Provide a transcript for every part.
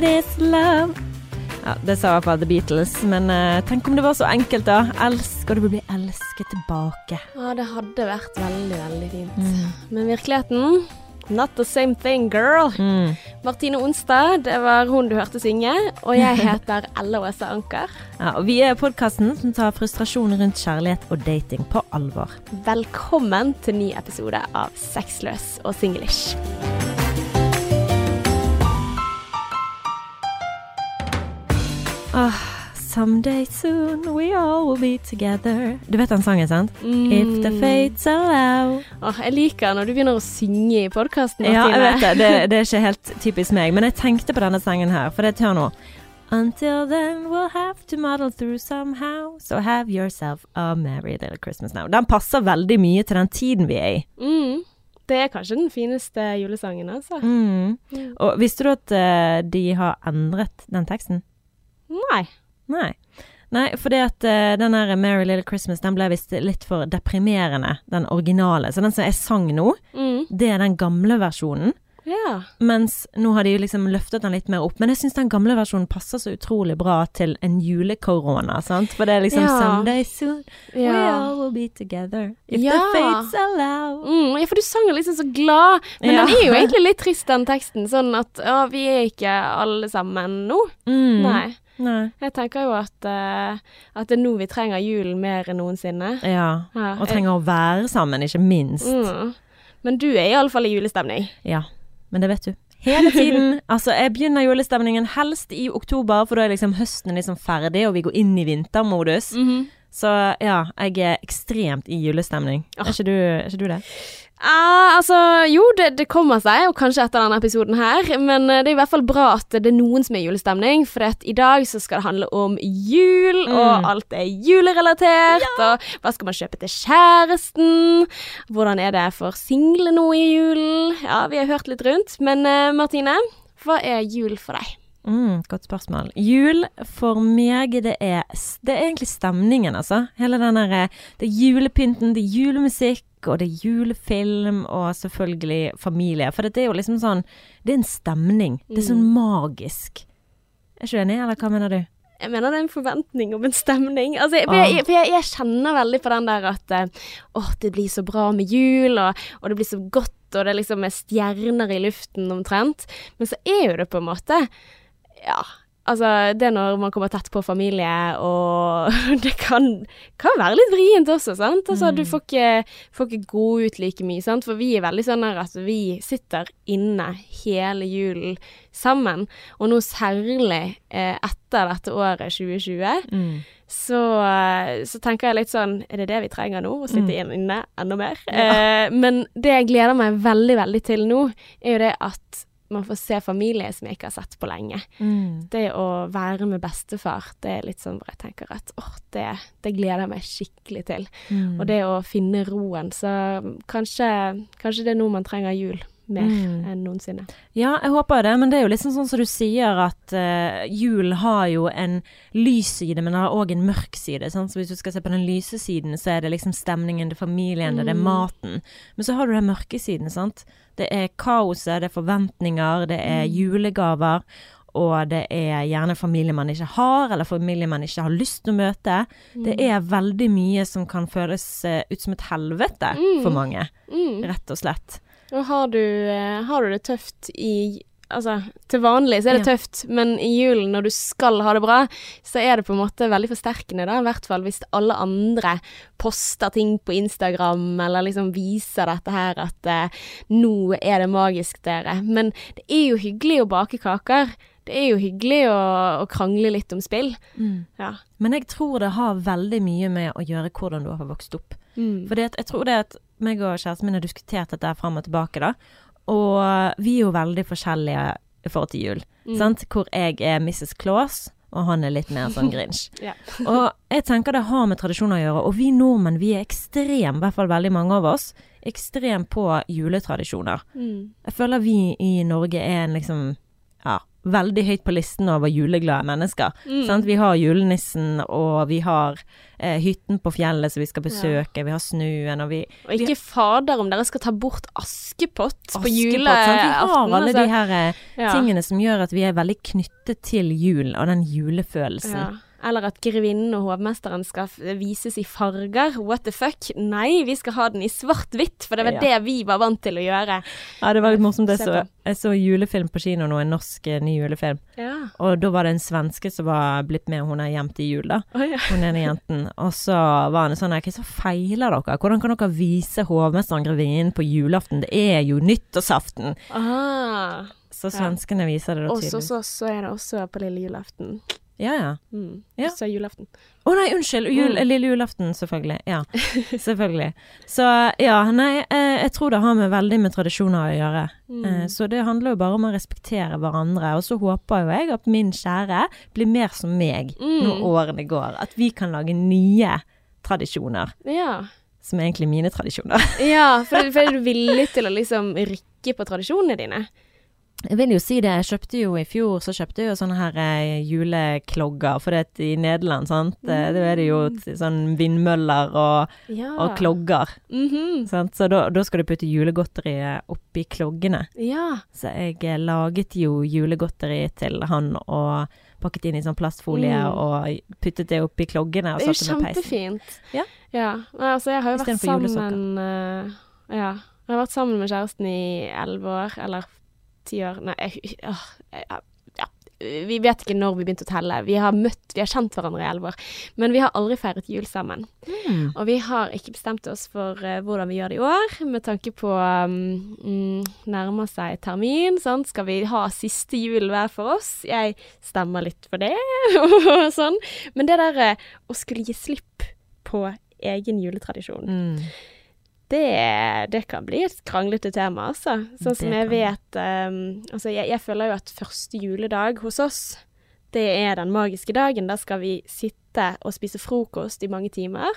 need is love. Ja, Det sa i hvert fall The Beatles, men uh, tenk om det var så enkelt, da. Elsker du blir bli elsket tilbake. Ja, det hadde vært veldig, veldig fint. Men virkeligheten Not the same thing, girl. Mm. Martine Onstad, det var hun du hørte synge. Og jeg heter Ella Åse Anker. Ja, og vi er podkasten som tar frustrasjon rundt kjærlighet og dating på alvor. Velkommen til ny episode av Sexløs og singlish. Ah, someday soon we all will be together. Du vet den sangen, sant? If the fates allow. Oh, jeg liker når du begynner å synge i podkasten, Ja, jeg vet det. det. Det er ikke helt typisk meg, men jeg tenkte på denne sangen her, for det tør nå. Until then we'll have to muddle through somehow, so have yourself a merry little Christmas now. Den passer veldig mye til den tiden vi er i. Mm. Det er kanskje den fineste julesangen, altså. Mm. Og visste du at uh, de har endret den teksten? Nei. Nei. Nei, fordi at uh, den der Merry Little Christmas den ble visst litt for deprimerende, den originale. Så den som jeg sang nå, Mm. det er den gamle versjonen. Ja. Mens nå har de liksom løftet den litt mer opp. Men jeg syns den gamle versjonen passer så utrolig bra til en julekorona, sant. For det er liksom Ja. Someday soon we all will be together. If Ja. the fates allow. Mm, ja, for du sang jo liksom så glad. Men Ja. den er jo egentlig litt trist, den teksten. Sånn at å, vi er ikke alle sammen nå. Mm. Nei. Nei. Jeg tenker jo at, eh, at det er nå vi trenger julen mer enn noensinne. Ja. Ja, Og trenger å være sammen, ikke minst. Mm. Men du er iallfall i julestemning. Ja, men det vet du. Hele tiden. Altså, jeg begynner julestemningen helst i oktober, for da er liksom høsten liksom ferdig, og vi går inn i vintermodus. Så ja, jeg er ekstremt i julestemning. Er, ikke du, er ikke du det? Ah, altså, jo, det, det kommer seg, og kanskje etter denne episoden her. Men eh, det er i hvert fall bra at det er noen som er i julestemning, for i dag så skal det handle om jul, og alt er julerelatert. Og hva skal man kjøpe til kjæresten? Hvordan er det for single nå i julen? Ja, vi har hørt litt rundt. Men eh, Martine, hva er jul for deg? Mm, godt spørsmål. Jul for meg, det er, det er egentlig stemningen, altså. Hele den derre Det er julepynten, det er julemusikk, og det er julefilm, og selvfølgelig familie. For det er jo liksom sånn Det er en stemning. Det er sånn magisk. Er ikke du enig, eller hva mener du? Jeg mener det er en forventning om en stemning. Altså, for jeg, for jeg, jeg kjenner veldig på den der at å, åh, det blir så bra med jul, og, og det blir så godt, og det liksom er stjerner i luften omtrent. Men så er jo det på en måte Ja. Altså, det er når man kommer tett på familie, og det kan, kan være litt vrient også, sant. Altså, du får ikke, får ikke gå ut like mye, sant. For vi er veldig sånn at vi sitter inne hele julen sammen. Og nå særlig eh, etter dette året 2020, så, eh, så tenker jeg litt sånn Er det det vi trenger nå? Å sitte mm. inne enda mer? Eh, men det jeg gleder meg veldig, veldig til nå, er jo det at man får se familie som jeg ikke har sett på lenge. Det å være med bestefar, det er litt sånn hvor jeg tenker at åh, det, det gleder jeg meg skikkelig til. Mm. Og det å finne roen. Så kanskje, kanskje det er nå man trenger jul mer enn noensinne. Ja, jeg håper det, men det er jo liksom sånn som du sier at uh, jul har jo en lys side, men har òg en mørk side. Sant? Så hvis du skal se på den lyse siden, så er det liksom stemningen, det er familien, det er maten. Men så har du den mørke siden, sant. Det er kaoset, det er forventninger, det er julegaver. Og det er gjerne familie man ikke har, eller familie man ikke har lyst til å møte. Det er veldig mye som kan føles eh, ut som et helvete for mange, rett og slett. Og har du, eh, har du det tøft i Altså, til vanlig så er det Ja. tøft, men i julen når du skal ha det bra, så er det på en måte veldig forsterkende, da. I hvert fall hvis alle andre poster ting på Instagram, eller liksom viser dette her at eh, nå er det magisk, dere. Men det er jo hyggelig å bake kaker. Det er jo hyggelig å, å krangle litt om spill. Ja. Men jeg tror det har veldig mye med å gjøre hvordan du har vokst opp. Fordi For jeg tror det at meg og kjæresten min har diskutert dette fram og tilbake, da. Og vi er jo veldig forskjellige i forhold til jul. Sant? Hvor jeg er Mrs. Claus, og han er litt mer sånn Grinch. Og jeg tenker det har med tradisjoner å gjøre. Og vi nordmenn vi er ekstrem, i hvert fall veldig mange av oss, ekstrem på juletradisjoner. Jeg føler vi i Norge er en liksom veldig høyt på listen over juleglade mennesker. Mm. Vi har julenissen, og vi har eh, hytten på fjellet som vi skal besøke, vi har snøen, og vi Og ikke fader om dere skal ta bort Askepott på Askepott, på juleaften. Vi har alle altså. de her eh, Ja. tingene som gjør at vi er veldig knyttet til jul og den julefølelsen. Ja. Eller at grevinnen og hovmesteren skal vises i farger. What the fuck? Nei, vi skal ha den i svart-hvitt, for det var Ja. det vi var vant til å gjøre. Ja, det var litt morsomt. Jeg så, jeg så julefilm på kino nå, en norsk eh, ny julefilm. Ja. Og da var det en svenske som var blitt med, hun er gjemt i jul, da. Oh, ja. Hun ene jenten. Og så var han sånn Hva så feiler dere? Hvordan kan dere vise hovmesteren grevinnen på julaften? Det er jo nyttårsaften! Ah. Så svenskene viser det da Og så så- så er det også på lille julaften. Ja, ja. Mm. Ja. Så julaften. Å nei, unnskyld! Jul, Mm. Lille julaften, selvfølgelig. Ja, selvfølgelig. Så ja, nei, eh, jeg tror det har med veldig med tradisjoner å gjøre. Mm. Eh, Så det handler jo bare om å respektere hverandre. Og så håper jo jeg at min kjære blir mer som meg Mm. når årene går. At vi kan lage nye tradisjoner, Ja. som er egentlig mine tradisjoner. ja, for, for er du villig til å liksom rykke på tradisjonene dine? Jeg vil jo si det, jeg kjøpte jo i fjor, så kjøpte jeg jo sånne her eh, juleklogger. For det er i Nederland, sant, Mm. da er det jo sånn vindmøller og, Ja. og klogger. Mhm. Sant? Så da, da skal du putte julegodteriet oppi kloggene. Ja. Så jeg eh, laget jo julegodteri til han og pakket inn i sånn plastfolie Mm. og puttet det oppi kloggene og Det er jo satte med peisen. kjempefint. Ja. ja. Nei, altså, jeg har jo vært sammen uh, Ja. Jeg har vært sammen med kjæresten i elleve år, eller ti år Nei, jeg, åh, jeg, ja. Vi vet ikke når vi begynte å telle. Vi har møtt, vi har kjent hverandre i elleve år. Men vi har aldri feiret jul sammen. Mm. Og vi har ikke bestemt oss for uh, hvordan vi gjør det i år, med tanke på um, mm, nærmer seg termin, sant. Skal vi ha siste jul hver for oss? Jeg stemmer litt for det, og sånn. Men det der uh, å skulle gi slipp på egen juletradisjon, Mm. Det, det kan bli et kranglete tema, altså. Sånn som jeg vet um, Altså, jeg, jeg føler jo at første juledag hos oss, det er den magiske dagen. Da skal vi sitte og spise frokost i mange timer,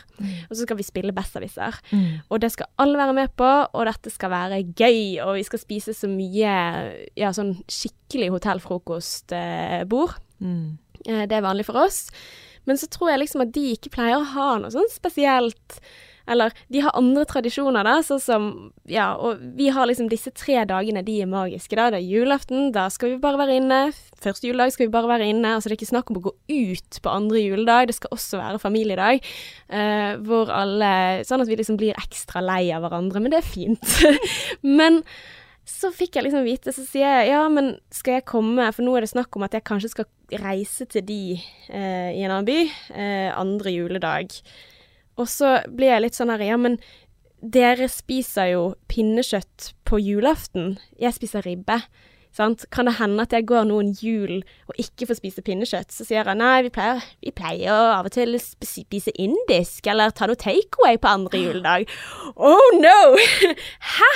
og så skal vi spille Besserwisser. Mm. Og det skal alle være med på, og dette skal være gøy, og vi skal spise så mye ja, sånn skikkelig hotellfrokostbord. Mm. Eh, Det er vanlig for oss. Men så tror jeg liksom at de ikke pleier å ha noe sånn spesielt Eller de har andre tradisjoner, da, sånn som Ja, og vi har liksom disse tre dagene, de er magiske, da. Det er julaften, da skal vi bare være inne. Første juledag skal vi bare være inne. Altså det er ikke snakk om å gå ut på andre juledag, det skal også være familiedag. Uh, hvor alle Sånn at vi liksom blir ekstra lei av hverandre, men det er fint. men så fikk jeg liksom vite, så sier jeg ja, men skal jeg komme, for nå er det snakk om at jeg kanskje skal reise til de eh, i en annen by eh, andre juledag. Og så blir jeg litt sånn her, ja, men dere spiser jo pinnekjøtt på julaften. Jeg spiser ribbe. Sant? Kan det hende at jeg går noen jul og ikke får spise pinnekjøtt? Så sier jeg nei, vi pleier, vi pleier av og til å spise indisk, eller ta noe takeaway på andre juledag. Oh no! Hæ?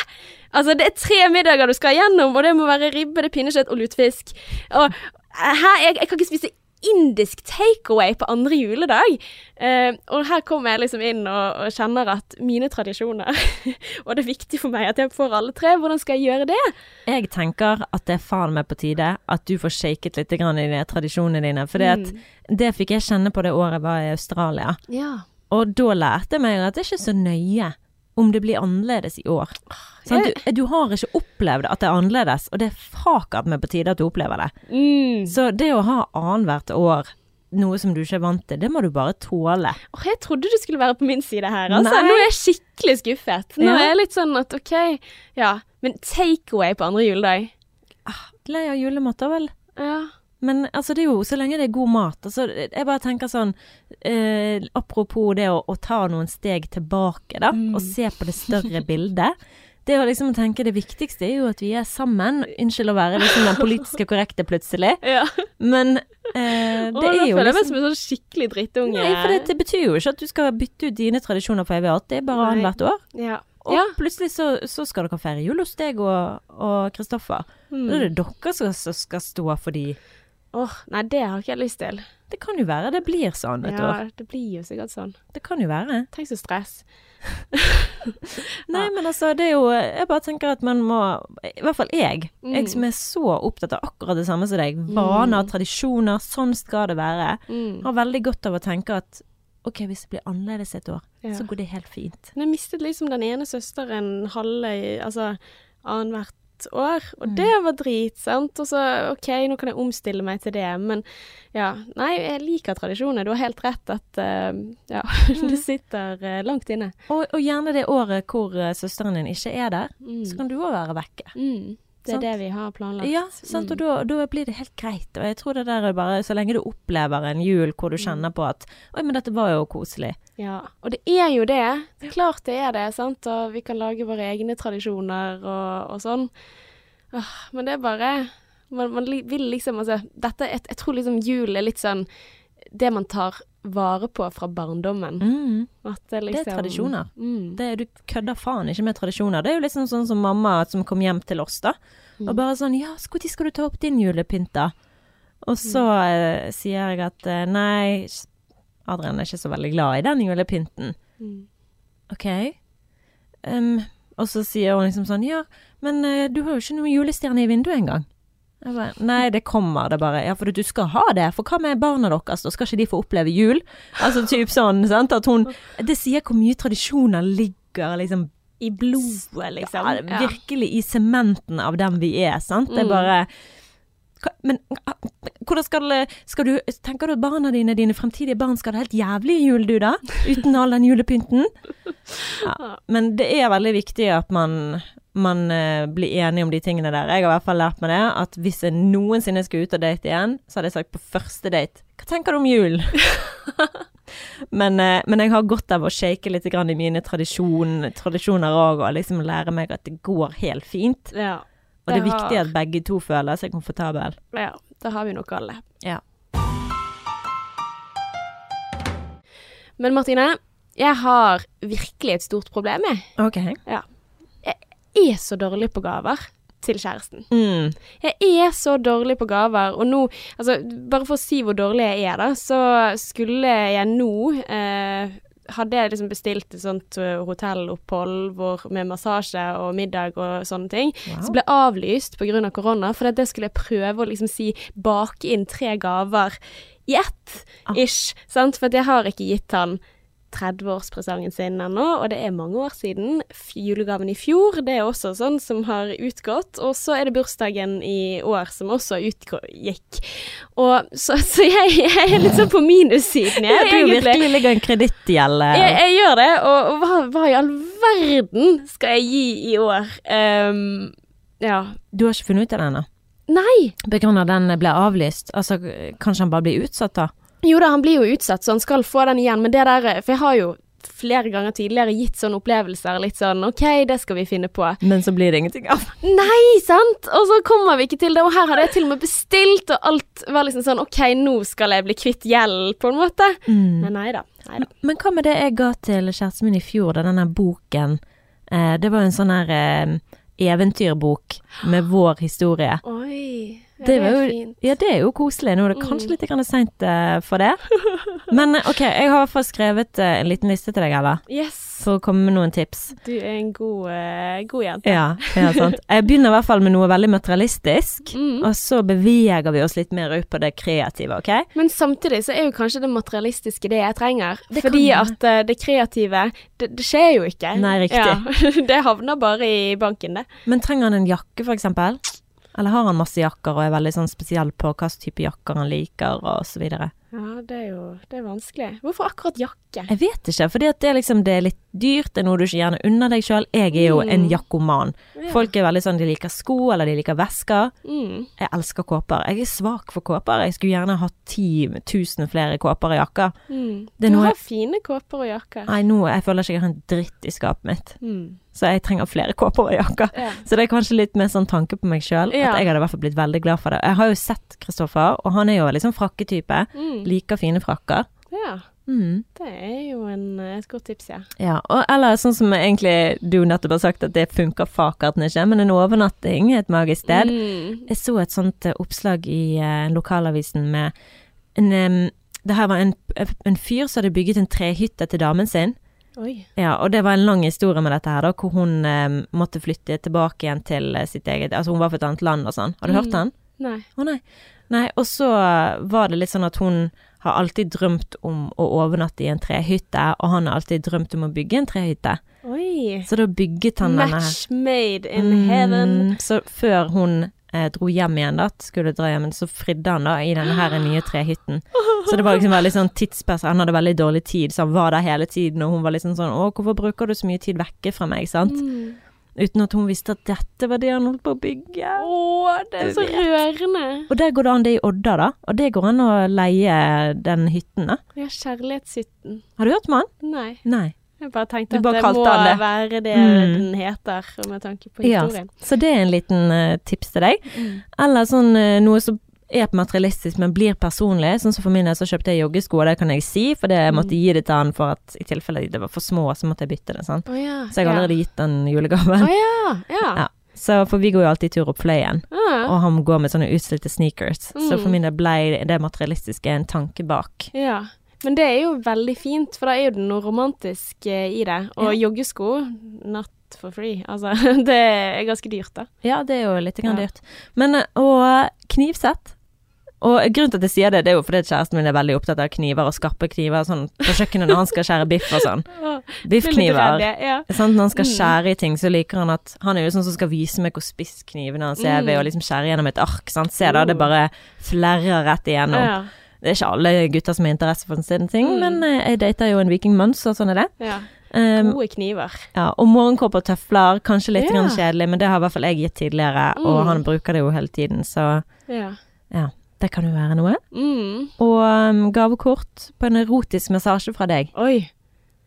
Altså, det er tre middager du skal igjennom, og det må være ribbe, det er pinnekjøtt og lutefisk. Og hæ, jeg, jeg kan ikke spise indisk takeaway på andre juledag. Eh, og her kommer jeg liksom inn og, og kjenner at mine tradisjoner Og det er viktig for meg at jeg får alle tre. Hvordan skal jeg gjøre det? Jeg tenker at det er faen meg på tide at du får shaket litt grann i de tradisjonene dine. For Mm. det fikk jeg kjenne på det året jeg var i Australia. Ja. Og da lærte jeg meg at det er ikke så nøye om det blir annerledes i år. Sånn, Du, du har ikke opplevd at det er annerledes, og det er fakat meg på tide at du opplever det. Mm. Så det å ha annethvert år, noe som du ikke er vant til, det må du bare tåle. Åh, jeg trodde du skulle være på min side her. Altså. Nei. Nå er jeg skikkelig skuffet. Nå Ja. er jeg litt sånn at OK, ja. Men takeaway på andre juledag? Lei av julemat, da vel? Ja. Men altså, det er jo så lenge det er god mat. Altså, jeg bare tenker sånn eh, Apropos det å, å ta noen steg tilbake, da, Mm. og se på det større bildet. Det å liksom tenke det viktigste er jo at vi er sammen. Unnskyld å være liksom den politiske korrekte plutselig, ja. men eh, det da er jo føler jeg meg liksom som en sånn skikkelig drittunge. Nei, for det, det betyr jo ikke at du skal bytte ut dine tradisjoner for evig og alltid, Det bare annethvert år. Ja. Og ja. plutselig så, så skal dere feire jul hos deg og, Kristoffer. Mm. Da er det dere som skal stå for de. Åh, nei, det har ikke jeg lyst til. Det kan jo være det blir sånn et år. Ja, det blir jo sikkert sånn. Det kan jo være. Tenk så stress. Nei, men altså, det er jo Jeg bare tenker at man må I hvert fall jeg. Mm. Jeg som er så opptatt av akkurat det samme som deg. Vaner, tradisjoner. Sånn skal det være. Mm. Har veldig godt av å tenke at OK, hvis det blir annerledes et år, Ja. så går det helt fint. Men jeg mistet liksom den ene søsteren halve Altså annethvert år, og Mm. det var drit, sant. Og så OK, nå kan jeg omstille meg til det, men ja. Nei, jeg liker tradisjoner. Du har helt rett at uh, ja, det sitter uh, langt inne. Og, og gjerne det året hvor eh, søsteren din ikke er der, Mm. så kan du òg være vekke. Mm. Det er Sant. det vi har planlagt. Ja, sant, og Mm. da, da blir det helt greit. Og jeg tror det der er bare Så lenge du opplever en jul hvor du kjenner på at Oi, men dette var jo koselig. Ja, og det er jo det. Klart det er det, sant. Og vi kan lage våre egne tradisjoner og, og sånn. Men det er bare Man, man vil liksom Altså, dette jeg, jeg tror liksom jul er litt sånn det man tar vare på fra barndommen. Mm. Det, Det liksom, er tradisjoner. Mm. Det, du kødder faen ikke med tradisjoner. Det er jo liksom sånn som mamma som kom hjem til oss, da. Mm. Og bare sånn Ja, når skal du ta opp din julepynt, da? Og så eh, sier jeg at eh, nei, Adrian er ikke så veldig glad i den julepynten. Mm. OK. Um, og så sier hun liksom sånn Ja, men uh, du har jo ikke noen julestjerne i vinduet engang. Bare, Nei, det kommer det bare. Ja, for du skal ha det. For hva med barna deres, da? Skal ikke de få oppleve jul? Altså typ sånn, sant. At hun Det sier hvor mye tradisjoner ligger liksom I blodet, liksom. ja, virkelig i sementen av den vi er, sant. Det er Mm. bare Men hvordan skal, skal du Tenker du at barna dine, dine fremtidige barn, skal ha helt jævlig jul, du da? Uten all den julepynten? Ja. Men det er veldig viktig at man, man eh, blir enig om de tingene der. Jeg har i hvert fall lært meg det, at hvis jeg noensinne skal ut og date igjen, så hadde jeg sagt på første date Hva tenker du om jul? men, eh, men jeg har godt av å shake litt grann i mine tradisjon, tradisjoner òg, og liksom lære meg at det går helt fint. Ja. Og det er Det viktig har- at begge to føler seg komfortable. ja. Det har vi nok alle. Ja. Men Martine, jeg har virkelig et stort problem, jeg. OK. Er så dårlig på gaver til kjæresten. Mm. Jeg er så dårlig på gaver, og nå Altså, bare for å si hvor dårlig jeg er, da, så skulle jeg nå eh, hadde jeg liksom bestilt et sånt eh, hotellopphold hvor, med massasje og middag og sånne ting. Wow. Så ble avlyst pga. Av korona, for det skulle jeg prøve å liksom si bake inn tre gaver i ett, Ah. ish. Sant? For jeg har ikke gitt han 30-årspresangen sin ennå, og det er mange år siden. Julegaven i fjor, det er også sånn som har utgått. Og så er det bursdagen i år som også utgikk. Og så, så jeg, jeg er litt sånn på minussiden, jeg, Ja, du virkelig ligger en kredittgjeld Jeg, jeg gjør det, og, og hva, hva i all verden skal jeg gi i år? Um, ja. Du har ikke funnet ut av det ennå? Nei! På grunn av den ble avlyst? Altså, kanskje han bare blir utsatt, da? Jo da, han blir jo utsatt, så han skal få den igjen, men det der For jeg har jo flere ganger tidligere gitt sånne opplevelser, litt sånn OK, det skal vi finne på. Men så blir det ingenting av. Nei, sant? Og så kommer vi ikke til det, og her hadde jeg til og med bestilt, og alt var liksom sånn OK, nå skal jeg bli kvitt gjeld, på en måte. Mm. Men nei da. Nei da. Men hva med det jeg ga til kjæresten min i fjor, da denne boken eh, Det var jo en sånn her eh, eventyrbok med vår historie. Oi. Ja, Det er jo- fint. Ja, det er jo koselig. Nå er det Mm. kanskje litt grann seint uh, for det. Men eh, OK, jeg har i hvert fall skrevet uh, en liten liste til deg, Ella, Yes. for å komme med noen tips. Du er en god, uh, god jente. Ja, ja, sant. Jeg begynner i hvert fall med noe veldig materialistisk, Mm. og så beveger vi oss litt mer ut på det kreative, OK? Men samtidig så er jo kanskje det materialistiske det jeg trenger. Det Fordi kan... at eh, det kreative, det, det skjer jo ikke. Nei, riktig. Ja, det havner bare i banken, det. Men trenger han en jakke, for eksempel? Eller har han masse jakker og er veldig sånn spesiell på hva slags type jakker han liker, og så videre? Ja, det er jo det er vanskelig. Hvorfor akkurat jakke? Jeg vet ikke, fordi det er liksom det er litt dyrt, er noe du ikke gjerne unner deg sjøl. Jeg er jo en Mm. jakkoman. Ja. Folk er veldig sånn, de liker sko, eller de liker vesker. Mm. Jeg elsker kåper. Jeg er svak for kåper. Jeg skulle gjerne hatt 10 000 flere kåper og jakker. Mm. Det Du har fine kåper og jakker. Nei, nå jeg føler ikke jeg har en dritt i skapet mitt, Mm. så jeg trenger flere kåper og jakker. Ja. Så det er kanskje litt mer sånn tanke på meg sjøl, Ja. at jeg hadde i hvert fall blitt veldig glad for det. Jeg har jo sett Kristoffer, og han er jo liksom frakketype. Mm. Liker fine frakker. Mm. Det er jo en, et godt tips, ja. Ja, og eller sånn som egentlig du nettopp har sagt at det funker fakerten ikke, men en overnatting et magisk sted. Mm. Jeg så et sånt eh, oppslag i uh, lokalavisen med en um, Det her var en, en fyr som hadde bygget en trehytte til damen sin. Oi. Ja, og det var en lang historie med dette her, da, hvor hun um, måtte flytte tilbake igjen til eh, sitt eget Altså hun var fra et annet land og sånn. Har du Mm. hørt den? Nei. Å nei. Nei, og så var det litt sånn at hun har alltid drømt om å overnatte i en trehytte, og han har alltid drømt om å bygge en trehytte. Oi. Så da bygget han denne her. Match made in heaven. Mm, Så før hun eh, dro hjem igjen, da, skulle dra hjem, så fridde han da i denne her nye trehytten. Så det var liksom veldig sånn tidspress. Han hadde veldig dårlig tid, så han var der hele tiden, og hun var liksom sånn Å, hvorfor bruker du så mye tid vekke fra meg, sant? Mm. Uten at hun visste at dette var det han holdt på å bygge. Å, det er så rørende. Og der går det an, det i Odda, da. Og det går an å leie den hytten, da. Ja, kjærlighetshytten. Har du hørt om han? Nei. Nei. Jeg bare tenkte bare at det må det. være det Mm. den heter, med tanke på Ja, historien. så det er en liten uh, tips til deg. Eller sånn uh, noe som er materialistisk, men blir personlig. Sånn som for min del så kjøpte jeg joggesko, og det kan jeg si, for det jeg måtte gi det til han for at i tilfelle de var for små, så måtte jeg bytte det. sant? Oh, ja. Så jeg har allerede gitt den julegaven. Oh, ja. Ja. Ja. Så for vi går jo alltid tur opp Fløyen, Ah, og han går med sånne utslitte sneakers. Så Mm. for min del ble det materialistiske en tanke bak. ja. Men det er jo veldig fint, for da er jo det noe romantisk eh, i det. Og joggesko, not for free. Altså, det er ganske dyrt, da. Ja, det er jo litt grann Ja. dyrt. Men eh, og knivsett. Og grunnen til at jeg sier det, det er jo fordi kjæresten min er veldig opptatt av kniver og skarpe kniver sånn på kjøkkenet når han skal skjære biff og sånn. Biffkniver. Ja. Sånn, Når han skal Mm. skjære i ting, så liker han at Han er jo sånn som skal vise meg hvor spiss knivene hans er Mm. ved å liksom skjære gjennom et ark. Sant? Se da, det bare flerrer rett igjennom. Ja. Det er ikke alle gutter som har interesse for sånne ting, Mm. men eh, jeg dater jo en vikingmann, så sånn er det. ja. Um, Gode kniver. ja, og morgenkåper og tøfler, kanskje litt grann kjedelig, men det har i hvert fall jeg gitt tidligere, og Mm. han bruker det jo hele tiden, så Ja. ja, det kan jo være noe. Mm. Og um, gavekort på en erotisk massasje fra deg, Oi.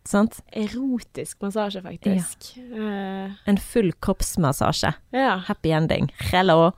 sant? Erotisk massasje, faktisk. Eh, En full kroppsmassasje. ja. Happy ending. Hello.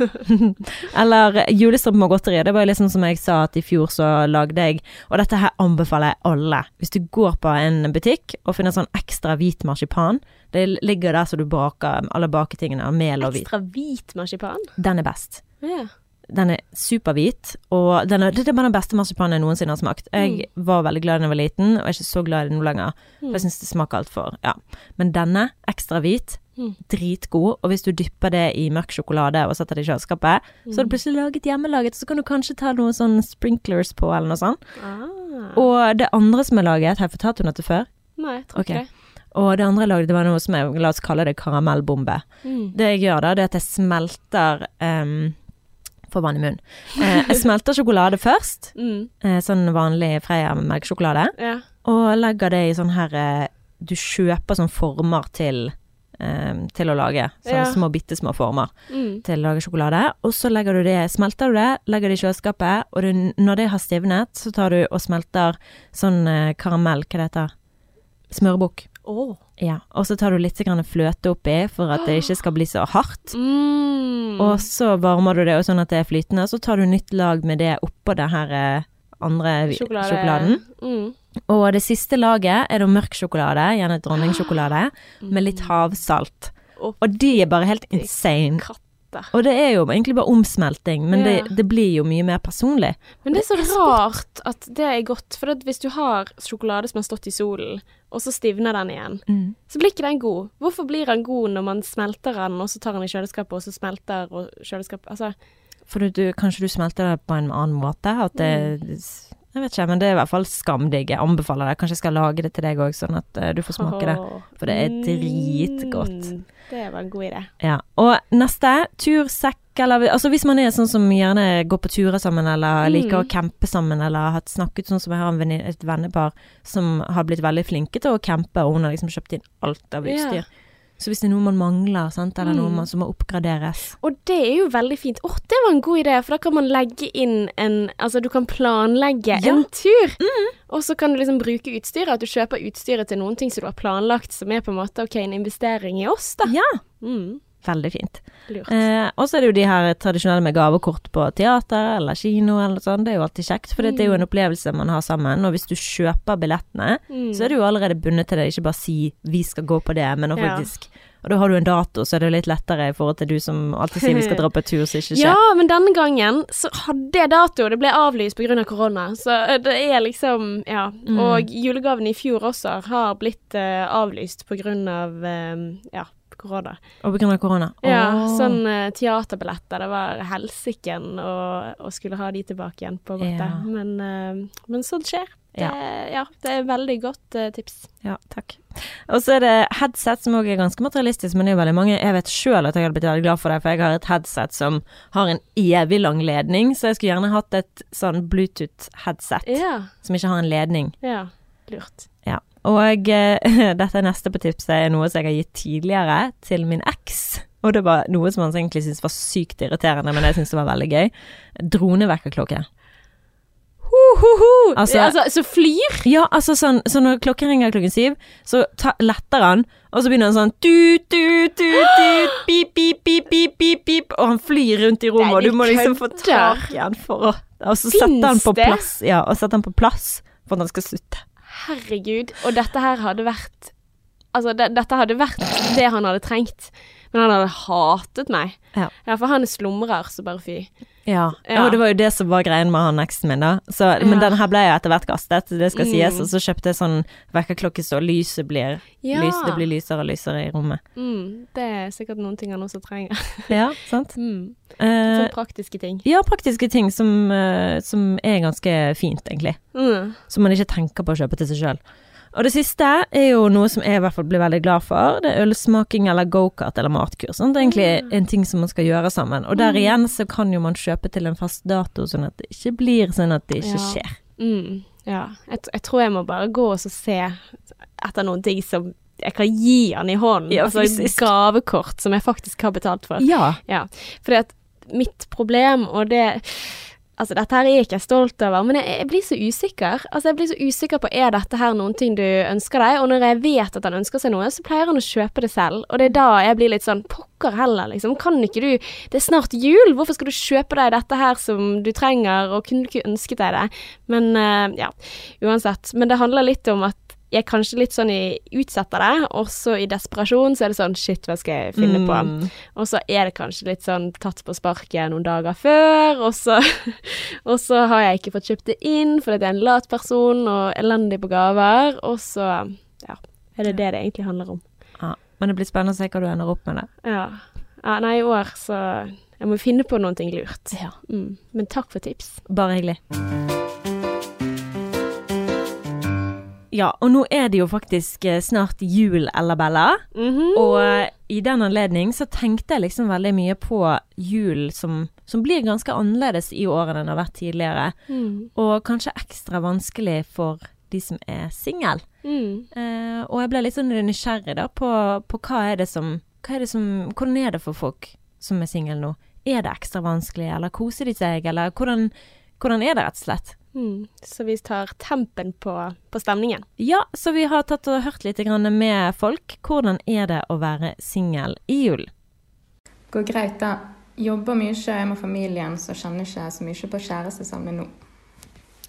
Eller julestrømpe og godteri. Det var jo liksom som jeg sa at i fjor så lagde jeg Og dette her anbefaler jeg alle. Hvis du går på en butikk og finner sånn ekstra hvit marsipan, det ligger der så du baker alle baketingene av mel og hvit. Ekstra hvit marsipan. Den er best. Ja. Den er superhvit, og den er, det er bare den beste marsipanen jeg noensinne har smakt. Jeg var veldig glad da jeg var liten, og er ikke så glad i den nå lenger. For jeg syns det smaker altfor Ja. Men denne, ekstra hvit, Mm. dritgod. Og hvis du dypper det i mørk sjokolade og setter det i kjøleskapet, så har du plutselig laget hjemmelaget. Så kan du kanskje ta noen sånn sprinklers på, eller noe sånt. Ah. Og det andre som jeg laget, har jeg fortalt henne dette før? Nei, jeg tror ikke det. Og det andre jeg lagde, det var noe som jeg La oss kalle det karamellbombe. Mm. Det jeg gjør da, det er at jeg smelter um, Får vann i munnen. Eh, jeg smelter sjokolade først. Mm. Eh, sånn vanlig Freia med melkesjokolade. Ja. Og legger det i sånn her eh, Du kjøper sånn former til eh, Til å lage. Sånne Ja. små, bitte små former Mm. til å lage sjokolade. Og så legger du det Smelter du det, legger det i kjøleskapet, og du, når det har stivnet, så tar du og smelter sånn eh, karamell, hva det heter Smørbukk. Åh. Ja. Og så tar du litt fløte oppi for at det ikke skal bli så hardt. Mm. Og så varmer du det sånn at det er flytende, så tar du nytt lag med det oppå den her eh, andre Sjokolade. sjokoladen. Mm. Og det siste laget er da mørk sjokolade, gjerne dronningsjokolade, med litt havsalt. Oh. Og de er bare helt insane. katter. Og det er jo egentlig bare omsmelting, men Ja. det, det blir jo mye mer personlig. Men det er så Det rart at det er godt, for hvis du har sjokolade som har stått i solen, og så stivner den igjen, så blir ikke den god. Hvorfor blir den god når man smelter den, og så tar den i kjøleskapet, og så smelter og kjøleskapet Altså, For du, kanskje du smelter det på en annen måte? At det Mm. Jeg vet ikke, men det er i hvert fall skamdigg. Jeg anbefaler det. Kanskje jeg skal lage det til deg òg, sånn at eh, du får smake det. For det er dritgodt. Mm, Det var en god idé. Ja. Og neste, tursekk, eller Altså hvis man er sånn som gjerne går på turer sammen, eller Mm. liker å campe sammen, eller har snakket sånn som jeg har en venninne- et vennepar som har blitt veldig flinke til å campe, og hun har liksom kjøpt inn alt av utstyr. utstyr. Så hvis det er noe man mangler, sant, eller noe Mm. man, som må oppgraderes Og det er jo veldig fint. Å, det var en god idé, for da kan man legge inn en Altså, du kan planlegge Ja. en tur. Og så kan du liksom bruke utstyret. At du kjøper utstyret til noen ting som du har planlagt, som er på en måte ok, en investering i oss, da. Ja! Mm, Veldig fint. Eh, og så er det jo de her tradisjonelle med gavekort på teater eller kino eller sånn. Det er jo alltid kjekt, for det er jo en opplevelse man har sammen. Og hvis du kjøper billettene, Mm. så er du jo allerede bundet til det. Ikke bare si 'vi skal gå på det', men å Ja. faktisk Og da har du en dato, så er det litt lettere i forhold til du som alltid sier vi skal dra på tur, så ikke skjer. Ja, men denne gangen så hadde jeg dato. Det ble avlyst pga. Av korona. Så eh, det er liksom Ja. Mm. Og julegavene i fjor også har blitt uh, avlyst pga. Av, eh, ja, korona. Og av korona. Ja, sånn eh, teaterbilletter. Det var helsiken å skulle ha de tilbake igjen, på en måte. Ja. Men, eh, men sånt skjer. Det, Ja. ja. det er veldig godt uh, tips. Ja, takk. Og så er det headset, som òg er ganske materialistisk, men det er jo veldig mange Jeg vet sjøl at jeg hadde blitt veldig glad for det, for jeg har et headset som har en evig lang ledning, så jeg skulle gjerne hatt et sånn Bluetooth-headset Ja. som ikke har en ledning. Ja. Lurt. Og eh, dette neste på tipset, er noe som jeg har gitt tidligere til min eks. Og det var noe som han egentlig syntes var sykt irriterende, men jeg syntes det var veldig gøy. Dronevekkerklokke. Ho-ho-ho! Altså- Altså, så flyr? Ja, altså sånn, så når klokken ringer klokken syv, så ta, letter han, og så begynner han sånn tut, tut, tut, tut, pip, pip, pip, pip, pip, pip, og han flyr rundt i rommet, og du du må liksom få tak i han for å Og så setter han på plass, ja, og setter han på plass for at han skal slutte. Herregud. Og dette her hadde vært Altså, det, dette hadde vært det han hadde trengt. Men han hadde hatet meg. Ja. for han slumrer så bare fy. Ja. Ja. og det var jo det som var greien med han eksen min, da. Så, men Ja. den her ble jo etter hvert kastet, det skal Mm. sies, og så kjøpte jeg sånn vekkerklokke så lyset blir Ja. lys, Det blir lysere og lysere i rommet. Mm, det er sikkert noen ting han også trenger. Ja, sant? Mm. Eh, Sånne praktiske ting. ja, praktiske ting som, eh, som er ganske fint, egentlig. Mm. Som man ikke tenker på å kjøpe til seg sjøl. Og det siste er jo noe som jeg i hvert fall blir veldig glad for. Det er ølsmaking eller gokart eller matkurs. Sant? Det er egentlig en ting som man skal gjøre sammen. Og der igjen så kan jo man kjøpe til en fast dato, sånn at det ikke blir sånn at det ikke Ja. skjer. Mm. Ja. Jeg, jeg tror jeg må bare gå og se etter noen ting som jeg kan gi han i hånden. Ja, altså et gavekort som jeg faktisk har betalt for. Ja. Ja, fordi at mitt problem, og det Altså, dette her er jeg ikke stolt over, men jeg, jeg blir så usikker. Altså, jeg blir så usikker på er dette her noen ting du ønsker deg, og når jeg vet at han ønsker seg noe, så pleier han å kjøpe det selv, og det er da jeg blir litt sånn pokker heller, liksom. Kan ikke du Det er snart jul, hvorfor skal du kjøpe deg dette her som du trenger, og kunne du ikke ønsket deg det? Men uh, ja, uansett. Men det handler litt om at jeg er kanskje litt sånn i utsetter det, og så i desperasjon så er det sånn shit, hva skal jeg finne på? Mm. Og så er det kanskje litt sånn tatt på sparket noen dager før, og så, og så har jeg ikke fått kjøpt det inn fordi jeg er en lat person og elendig på gaver, og så ja, er det det det egentlig handler om. Ja. Men det blir spennende å se hva du ender opp med det. Ja. ja nei, i år så Jeg må finne på noe lurt. Ja. Mm. Men takk for tips. Bare hyggelig. Ja, og nå er det jo faktisk eh, snart jul, Ella Bella. Mhm. Og eh, i den anledning så tenkte jeg liksom veldig mye på jul som, som blir ganske annerledes i år enn den har vært tidligere. Mm. Og kanskje ekstra vanskelig for de som er singel. Mm. Eh, og jeg ble litt sånn nysgjerrig da på, på hva er det som hva er det som, Hvordan er det for folk som er single nå? Er det ekstra vanskelig, eller koser de seg, eller hvordan, hvordan er det rett og slett? Mm. Så vi tar tempen på, på stemningen. Ja, så vi har tatt og hørt litt med folk. Hvordan er det å være singel i jul? Går greit, da. Jobber mye, hjemme med familien, så kjenner ikke så mye på kjærestesavnet nå.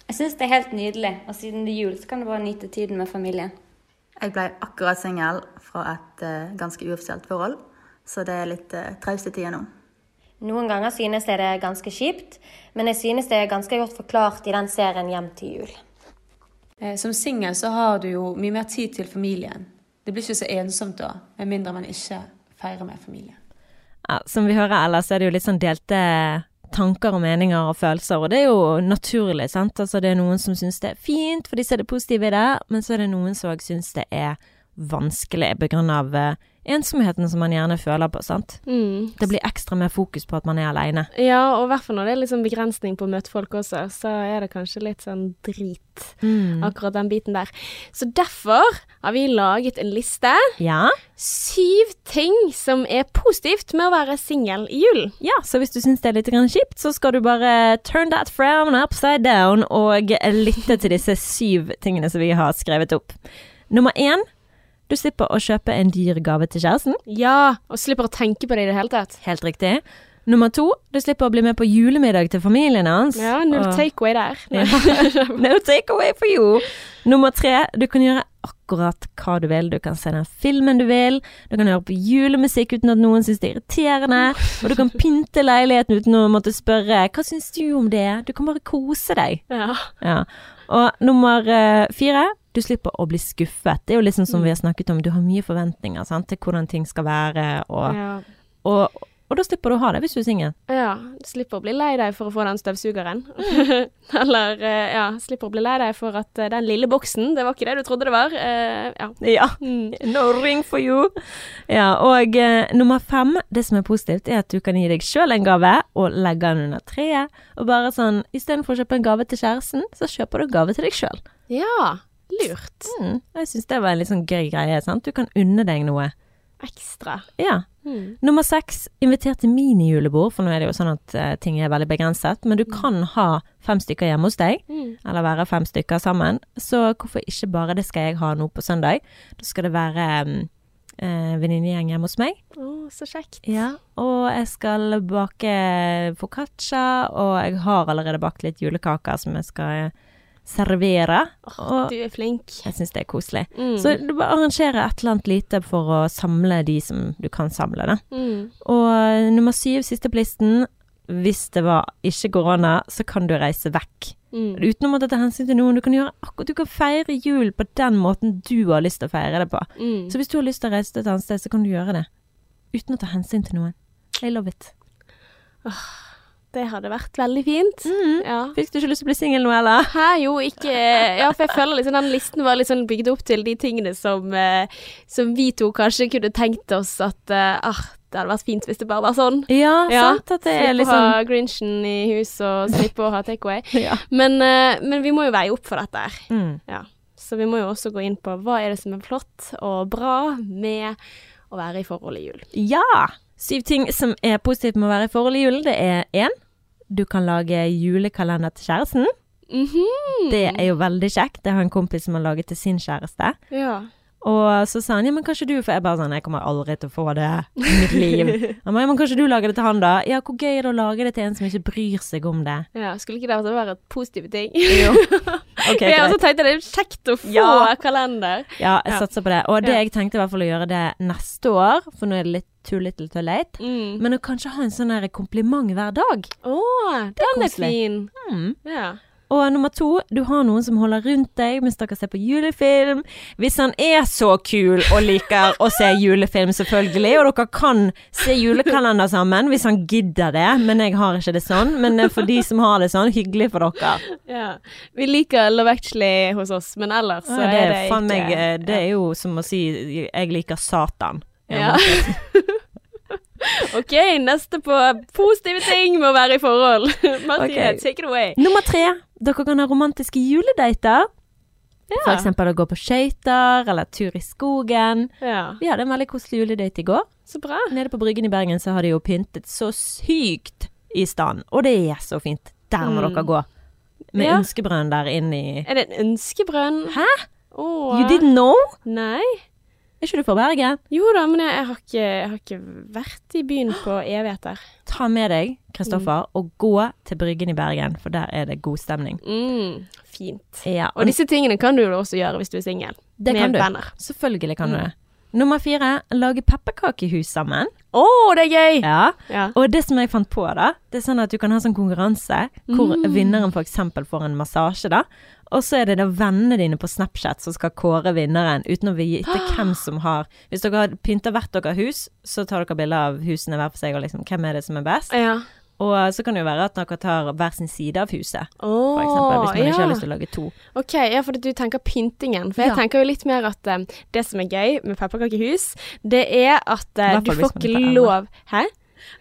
Jeg syns det er helt nydelig, og siden det er jul, så kan du bare nyte tiden med familien. Jeg ble akkurat singel fra et uh, ganske uoffisielt forhold, så det er litt uh, traust i tida nå. Noen ganger synes jeg det er ganske kjipt, men jeg synes det er ganske godt forklart i den serien Hjem til jul. Eh, Som singel så har du jo mye mer tid til familien. Det blir ikke så ensomt da, med mindre man ikke feirer med familien. Ja, som vi hører ellers, er det jo litt sånn delte tanker og meninger og følelser, og det er jo naturlig, sant. Altså det er noen som syns det er fint, for de ser det positive i det, men så er det noen som òg syns det er vanskelig på grunn av eh, ensomheten som man gjerne føler på, sant. Mm. Det blir ekstra mer fokus på at man er aleine. Ja, og i hvert fall når det er sånn begrensning på å møte folk også, så er det kanskje litt sånn drit. Mm. Akkurat den biten der. Så derfor har vi laget en liste. Ja. Syv ting som er positivt med å være singel i julen. ja, så hvis du syns det er litt kjipt, så skal du bare turn that frown upside down og lytte til disse syv tingene som vi har skrevet opp. Nummer én, du slipper å kjøpe en dyr gave til kjæresten. Ja, og slipper å tenke på det i det hele tatt. Helt riktig. Nummer to, du slipper å bli med på julemiddag til familien hans. Ja, null Og- takeaway der. No take away for you. Nummer tre, du kan gjøre akkurat hva du vil. Du kan se den filmen du vil. Du kan høre på julemusikk uten at noen syns det er irriterende. Og du kan pynte leiligheten uten å måtte spørre 'hva syns du om det?' Du kan bare kose deg. Ja. Ja. Og nummer eh, fire, du slipper å bli skuffet. Det er jo liksom som vi har snakket om, du har mye forventninger sant, til hvordan ting skal være, og, Ja. og, og da slipper du å ha det hvis du er singel. ja. Du slipper å bli lei deg for å få den støvsugeren. Eller eh, ja, slipper å bli lei deg for at eh, den lille boksen, det var ikke det du trodde det var. Eh, ja. Ja. Mm. No ring for you. Ja, og uh, nummer fem, det som er positivt, er at du kan gi deg sjøl en gave, og legge den under treet. Og bare sånn, istedenfor å kjøpe en gave til kjæresten, så kjøper du en gave til deg sjøl. ja. Lurt. Mm, jeg syns det var en litt sånn gøy greie, sant. Du kan unne deg noe. Ekstra. Ja. Mm. Nummer seks, inviter til minijulebord, for nå er det jo sånn at uh, ting er veldig begrenset. Men du kan ha fem stykker hjemme hos deg, Mm. eller være fem stykker sammen. Så hvorfor ikke bare det skal jeg ha nå på søndag? Da skal det være um, eh, venninnegjeng hjemme hos meg. Oh, så kjekt. Ja, og jeg skal bake foccaccia, og jeg har allerede bakt litt julekaker som jeg skal eh, servere. Og Du er flink. jeg syns det er koselig. Mm. Så du bare arrangerer et eller annet lite for å samle de som du kan samle, da. Mm. Og eh, nummer syv, siste på listen. Hvis det var ikke korona, så kan du reise vekk. Mm. Uten å måtte ta hensyn til noen. Du kan, akkurat, du kan feire jul på den måten du har lyst til å feire det på. Mm. Så hvis du har lyst til å reise til et annet sted, så kan du gjøre det. Uten å ta hensyn til noen. I love it. Det hadde vært veldig fint. Mm. Ja. Fikk du ikke lyst til å bli singel nå, eller? Hæ, jo, ikke Ja, for jeg føler liksom den listen var litt sånn bygd opp til de tingene som, eh, som vi to kanskje kunne tenkt oss at eh, ah, det hadde vært fint hvis det bare var sånn. Ja, Ja, sant? At det er Slippe å liksom ha Grinchen i hus og slippe å ha takeaway. ja. Men, eh, men vi må jo veie opp for dette her. Mm. Ja. Så vi må jo også gå inn på hva er det som er flott og bra med å være i forhold i jul. ja! Syv ting som er positivt med å være i forhold i julen, det er én. Du kan lage julekalender til kjæresten. Mhm. Det er jo veldig kjekt. Det har en kompis som har laget til sin kjæreste. Ja. Og så sa han ja, men kanskje du For jeg bare sånn, jeg kommer aldri til å få det i mitt liv. Han ba, ja, men kanskje du lager det til han, da? Ja, hvor gøy er det å lage det til en som ikke bryr seg om det? ja. Skulle ikke det være et positive ting? Jo. Okay, jeg også tenkte det er kjekt å få Ja. kalender. Ja, jeg satser på det. Og det jeg tenkte i hvert fall å gjøre det neste år, for nå er det litt too little too late, Mm. men å kanskje ha en sånn kompliment hver dag. Å, den er er fin. Mm. Ja. Og nummer to, du har noen som holder rundt deg mens dere ser på julefilm. Hvis han er så kul og liker å se julefilm, selvfølgelig, og dere kan se julekalender sammen hvis han gidder det, men jeg har ikke det sånn. Men eh, for de som har det sånn, hyggelig for dere. ja. Vi liker Love Actually hos oss, men ellers så Ja, det, er er det ikke meg, eh, det er jo som å si jeg liker Satan. Ja. OK, neste på positive ting med å være i forhold. Martine, okay. take it away. Nummer tre, dere kan ha romantiske juledater. For Ja. eksempel å gå på skøyter, eller tur i skogen. Ja. Vi hadde en veldig koselig juledate i går. Så bra. Nede på Bryggen i Bergen så har de jo pyntet så sykt i stand, og det er så fint. Der må Mm. dere gå. Med Ja. ønskebrønn der inni Er det en ønskebrønn? Hæ? Oh. You didn't know? Nei. Er ikke du fra Bergen? Jo da, men jeg, har ikke, jeg har ikke vært i byen på evigheter. Ta med deg Kristoffer Mm. og gå til Bryggen i Bergen, for der er det god stemning. Mm, fint. Ja, Og disse tingene kan du jo også gjøre hvis du er singel. det med kan du. venner. Selvfølgelig kan du Mm. det. Nummer fire, lage pepperkakehus sammen. Å, det er gøy! Ja. Ja. Og det som jeg fant på, da, det er sånn at du kan ha sånn konkurranse hvor Mm. vinneren f.eks. får en massasje, da. Og så er det da vennene dine på Snapchat som skal kåre vinneren, uten å vite hvem som har Hvis dere har pynta hvert deres hus, så tar dere bilde av husene hver for seg, og liksom hvem er det som er best. ja. Og så kan det jo være at dere tar hver sin side av huset, oh, for eksempel, hvis man ja. ikke har lyst til å lage to. Ok, ja, for du tenker pyntingen. For jeg Ja. tenker jo litt mer at um, det som er gøy med pepperkakehus, det er at uh, du får ikke lov Hæ?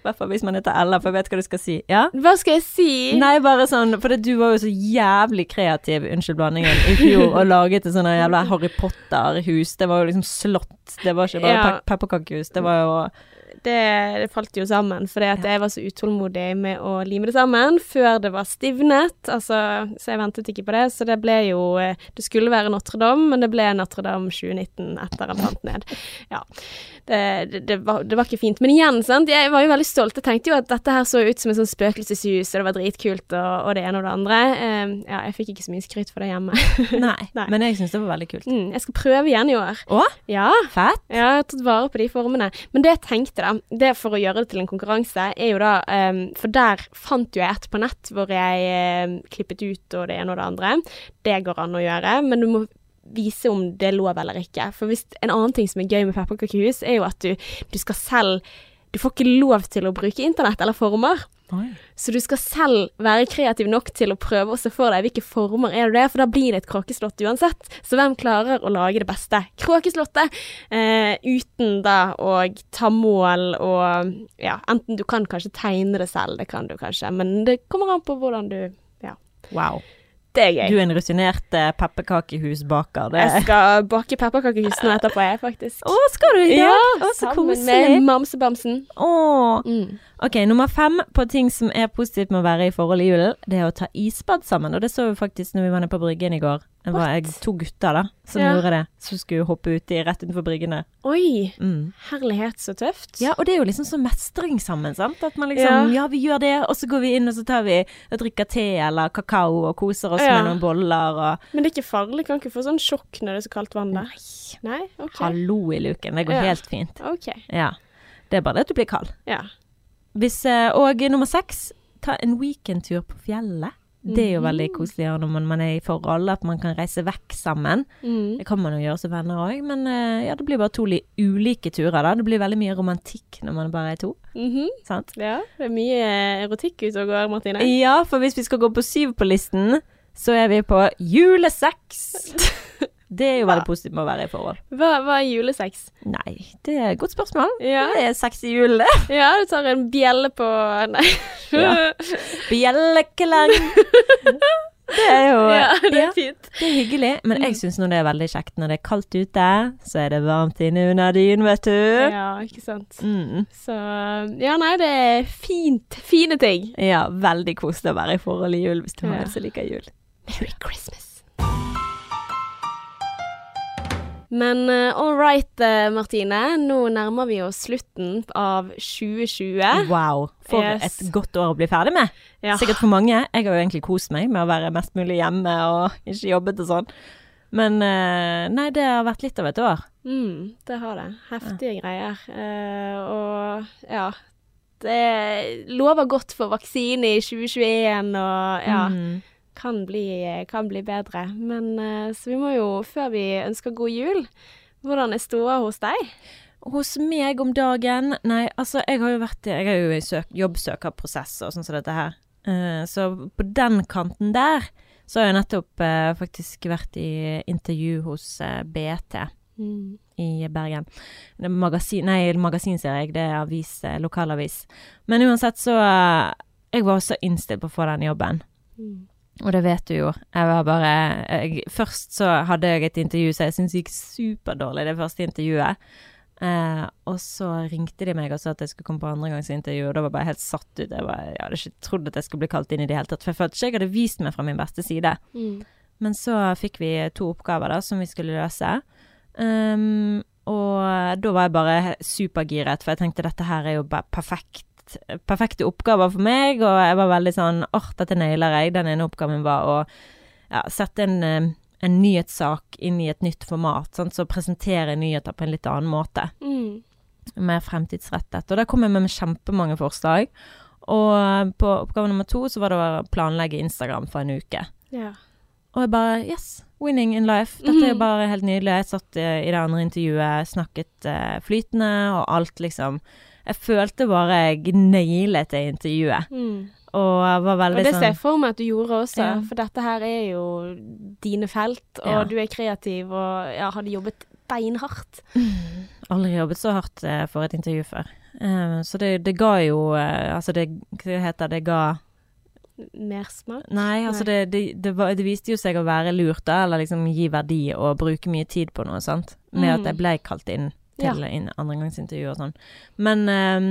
I hvert fall hvis man heter Ella, for jeg vet hva du skal si. Ja? Hva skal jeg si? Nei, bare sånn, for det, du var jo så jævlig kreativ, unnskyld blandingen, i fjor, og laget et sånt jævla Harry Potter-hus. Det var jo liksom slott, det var ikke bare Ja. pe pepperkakehus, det var jo det, det falt jo sammen, fordi at jeg var så utålmodig med å lime det sammen før det var stivnet. Altså, så jeg ventet ikke på det. Så det ble jo eh, Det skulle være Notre-Dame, men det ble Notre-Dame 2019 etter han fant ned. Ja. Det, det, det, var, det var ikke fint. Men igjen, sant. Jeg var jo veldig stolt. Jeg tenkte jo at dette her så ut som et sånt spøkelseshus, og det var dritkult, og, og det ene og det andre. Eh, ja, jeg fikk ikke så mye skryt for det hjemme. Nei, Nei. men jeg syns det var veldig kult. Mm, jeg skal prøve igjen i år. Å, Ja. fett! Ja, jeg har tatt vare på de formene. Men det jeg tenkte, da, det for å gjøre det til en konkurranse, er jo da um, For der fant jo jeg et på nett hvor jeg ehm, klippet ut og det ene og det andre. Det går an å gjøre, men du må vise om det er lov eller ikke. For hvis En annen ting som er gøy med pepperkakehus, er jo at du, du skal selv Du får ikke lov til å bruke internett eller former. Så du skal selv være kreativ nok til å prøve å se for deg hvilke former er det, for da blir det et kråkeslott uansett. Så hvem klarer å lage det beste kråkeslottet eh, uten da å ta mål og ja, enten du kan kanskje tegne det selv, det kan du kanskje, men det kommer an på hvordan du Ja, Wow. det er gøy. Du er en rutinert eh, pepperkakehusbaker. Jeg skal bake pepperkakehus nå etterpå, jeg, faktisk. Å, skal du i dag? Ja, Å, så sammen koselig. med Mamsebamsen. Å. Mm. Ok, nummer fem på ting som er positivt med å være i forhold i julen, det er å ta isbad sammen. Og det så vi faktisk når vi var nede på Bryggen i går. Det var jeg, to gutter da, som Ja. gjorde det. Som skulle hoppe uti rett utenfor Bryggene. Oi, Mm. herlighet, så tøft. Ja, og det er jo liksom sånn mestring sammen, sant. At man liksom, ja. Ja. vi gjør det, og så går vi inn og så tar vi og drikker te eller kakao og koser oss Ja. med noen boller og Men det er ikke farlig, kan ikke få sånn sjokk når det er så kaldt vann der. Nei, ok. hallo i luken. Det går helt fint. Ok, Ja. Det er bare det at du blir kald. ja. Hvis, eh, og nummer seks, ta en weekendtur på fjellet. Det er jo veldig koselig å når man, man er i forhold, at man kan reise vekk sammen. Mm. Det kan man jo gjøre som venner òg, men eh, ja, det blir bare to ulike turer, da. Det blir veldig mye romantikk når man bare er to, Mhm. sant? Ja, det er mye erotikk ute og går, Martine. Ja, for hvis vi skal gå på syv på listen, så er vi på julesex. Det er jo veldig positivt med å være i forhold. Hva, hva er julesex? Nei, det er et godt spørsmål. Ja. Det er sex i julen, det. Ja, du tar en bjelle på Nei. Ja. Bjelleklang. Det er jo Ja, det er fint. det er hyggelig. Men jeg syns nå det er veldig kjekt når det er kaldt ute, så er det varmt inne under dynen, vet du. Ja, ikke sant. Mm. Så Ja, nei, det er fint. Fine ting. Ja, veldig koselig å være i forhold i jul hvis du har Ja. en som liker jul. Merry Christmas. Men uh, all right, eh, Martine. Nå nærmer vi oss slutten av 2020. Wow, for Yes. et godt år å bli ferdig med. Ja. Sikkert for mange. Jeg har jo egentlig kost meg med å være mest mulig hjemme og ikke jobbet og sånn. Men uh, nei, det har vært litt av et år. Mm, det har det. Heftige greier. Uh, og ja Det lover godt for vaksine i 2021 og ja Mm. Kan, bli, kan bli bedre. Men eh, så vi må jo, før vi ønsker god jul Hvordan er stoda hos deg? Hos meg om dagen Nei, altså, jeg har jo vært Jeg er jo i søk, jobbsøkerprosess og sånn som dette her. Eh, så på den kanten der så har jeg nettopp eh, faktisk vært i intervju hos BT Mm. i Bergen. Det er magasin, nei, magasin ser jeg, det er avis, lokalavis. Men uansett så Jeg var også innstilt på å få den jobben. Mm. Og det vet du jo. Jeg var bare jeg, Først så hadde jeg et intervju som jeg syntes gikk superdårlig, det første intervjuet. Eh, og så ringte de meg og sa at jeg skulle komme på andregangsintervju, og da var jeg bare helt satt ut. Jeg, bare, jeg hadde ikke trodd at jeg skulle bli kalt inn i det hele tatt, for jeg følte ikke jeg hadde vist meg fra min beste side. Mm. Men så fikk vi to oppgaver da, som vi skulle løse. Um, og da var jeg bare supergiret, for jeg tenkte dette her er jo bare perfekt. Perfekte oppgaver for meg, og jeg var veldig sånn åh, dette nailer jeg. Den ene oppgaven var å ja, sette en, eh, en nyhetssak inn i et nytt format, sant? så presentere nyheter på en litt annen måte. Mm. Mer fremtidsrettet. Og der kom jeg med med kjempemange forslag. Og på oppgave nummer to så var det å planlegge Instagram for en uke. Ja. Og jeg bare Yes, winning in life. Dette er jo bare helt nydelig. Jeg satt eh, i det andre intervjuet, snakket eh, flytende, og alt liksom Jeg følte bare jeg nailet det intervjuet. Mm. Og var Og det det ser jeg sånn for meg at du gjorde også, Ja. for dette her er jo dine felt, og Ja. du er kreativ og ja, hadde jobbet beinhardt. Aldri jobbet så hardt eh, for et intervju før. Eh, så det, det ga jo eh, Altså, det Hva heter det? Det ga Mersmak. Nei, altså Nei. det, det, det, var, det viste jo seg å være lurt, da, eller liksom gi verdi og bruke mye tid på noe, sant. Med Mm. at jeg ble kalt inn til ja. andregangsintervju og sånn. Men um,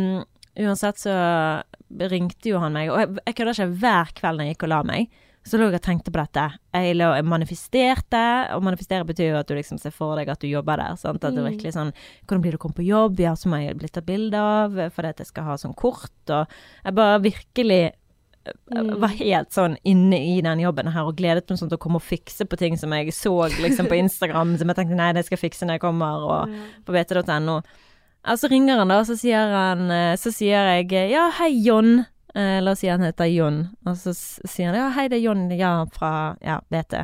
uansett så ringte jo han meg, og jeg, jeg kødder ikke hver kveld når jeg gikk og la meg. Så lå jeg og tenkte på dette. Jeg lå jeg manifesterte, og manifestere betyr jo at du liksom ser for deg at du jobber der. Sant? At det er virkelig sånn Hvordan blir det å komme på jobb? Ja, så må jeg bli tatt bilde av, fordi at jeg skal ha sånn kort, og Jeg bare virkelig var helt sånn inne i den jobben her og gledet meg sånn til å komme og fikse på ting som jeg så liksom på Instagram, som jeg tenkte nei, det skal jeg fikse når jeg kommer, og på bt.no. Og så ringer han da, og så sier han eh, Så sier jeg ja, hei, Jon. Eh, la oss si han heter Jon. Og så sier han ja, hei, det er Jon, ja, fra ja, BT.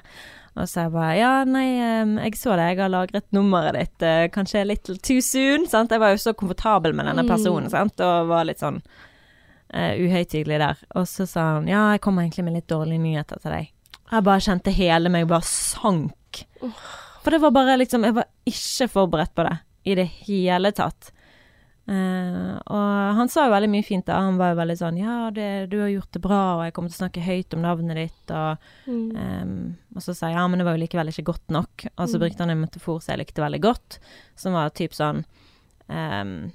Og så jeg bare ja, nei, eh, jeg så det, jeg har lagret nummeret ditt, eh, kanskje litt too soon, sant. Jeg var jo så komfortabel med denne personen, sant, og var litt sånn uh, uhøytidelig der. Og så sa han ja, jeg kommer egentlig med litt dårlige nyheter til deg. Jeg bare kjente hele meg bare sank. For det var bare liksom Jeg var ikke forberedt på det i det hele tatt. Uh, og han sa jo veldig mye fint da. Han var jo veldig sånn Ja, det, du har gjort det bra, og jeg kommer til å snakke høyt om navnet ditt, og ehm, Og så sa jeg ja, men det var jo likevel ikke godt nok. Og så brukte han en metafor som jeg likte veldig godt, som var typ sånn ehm,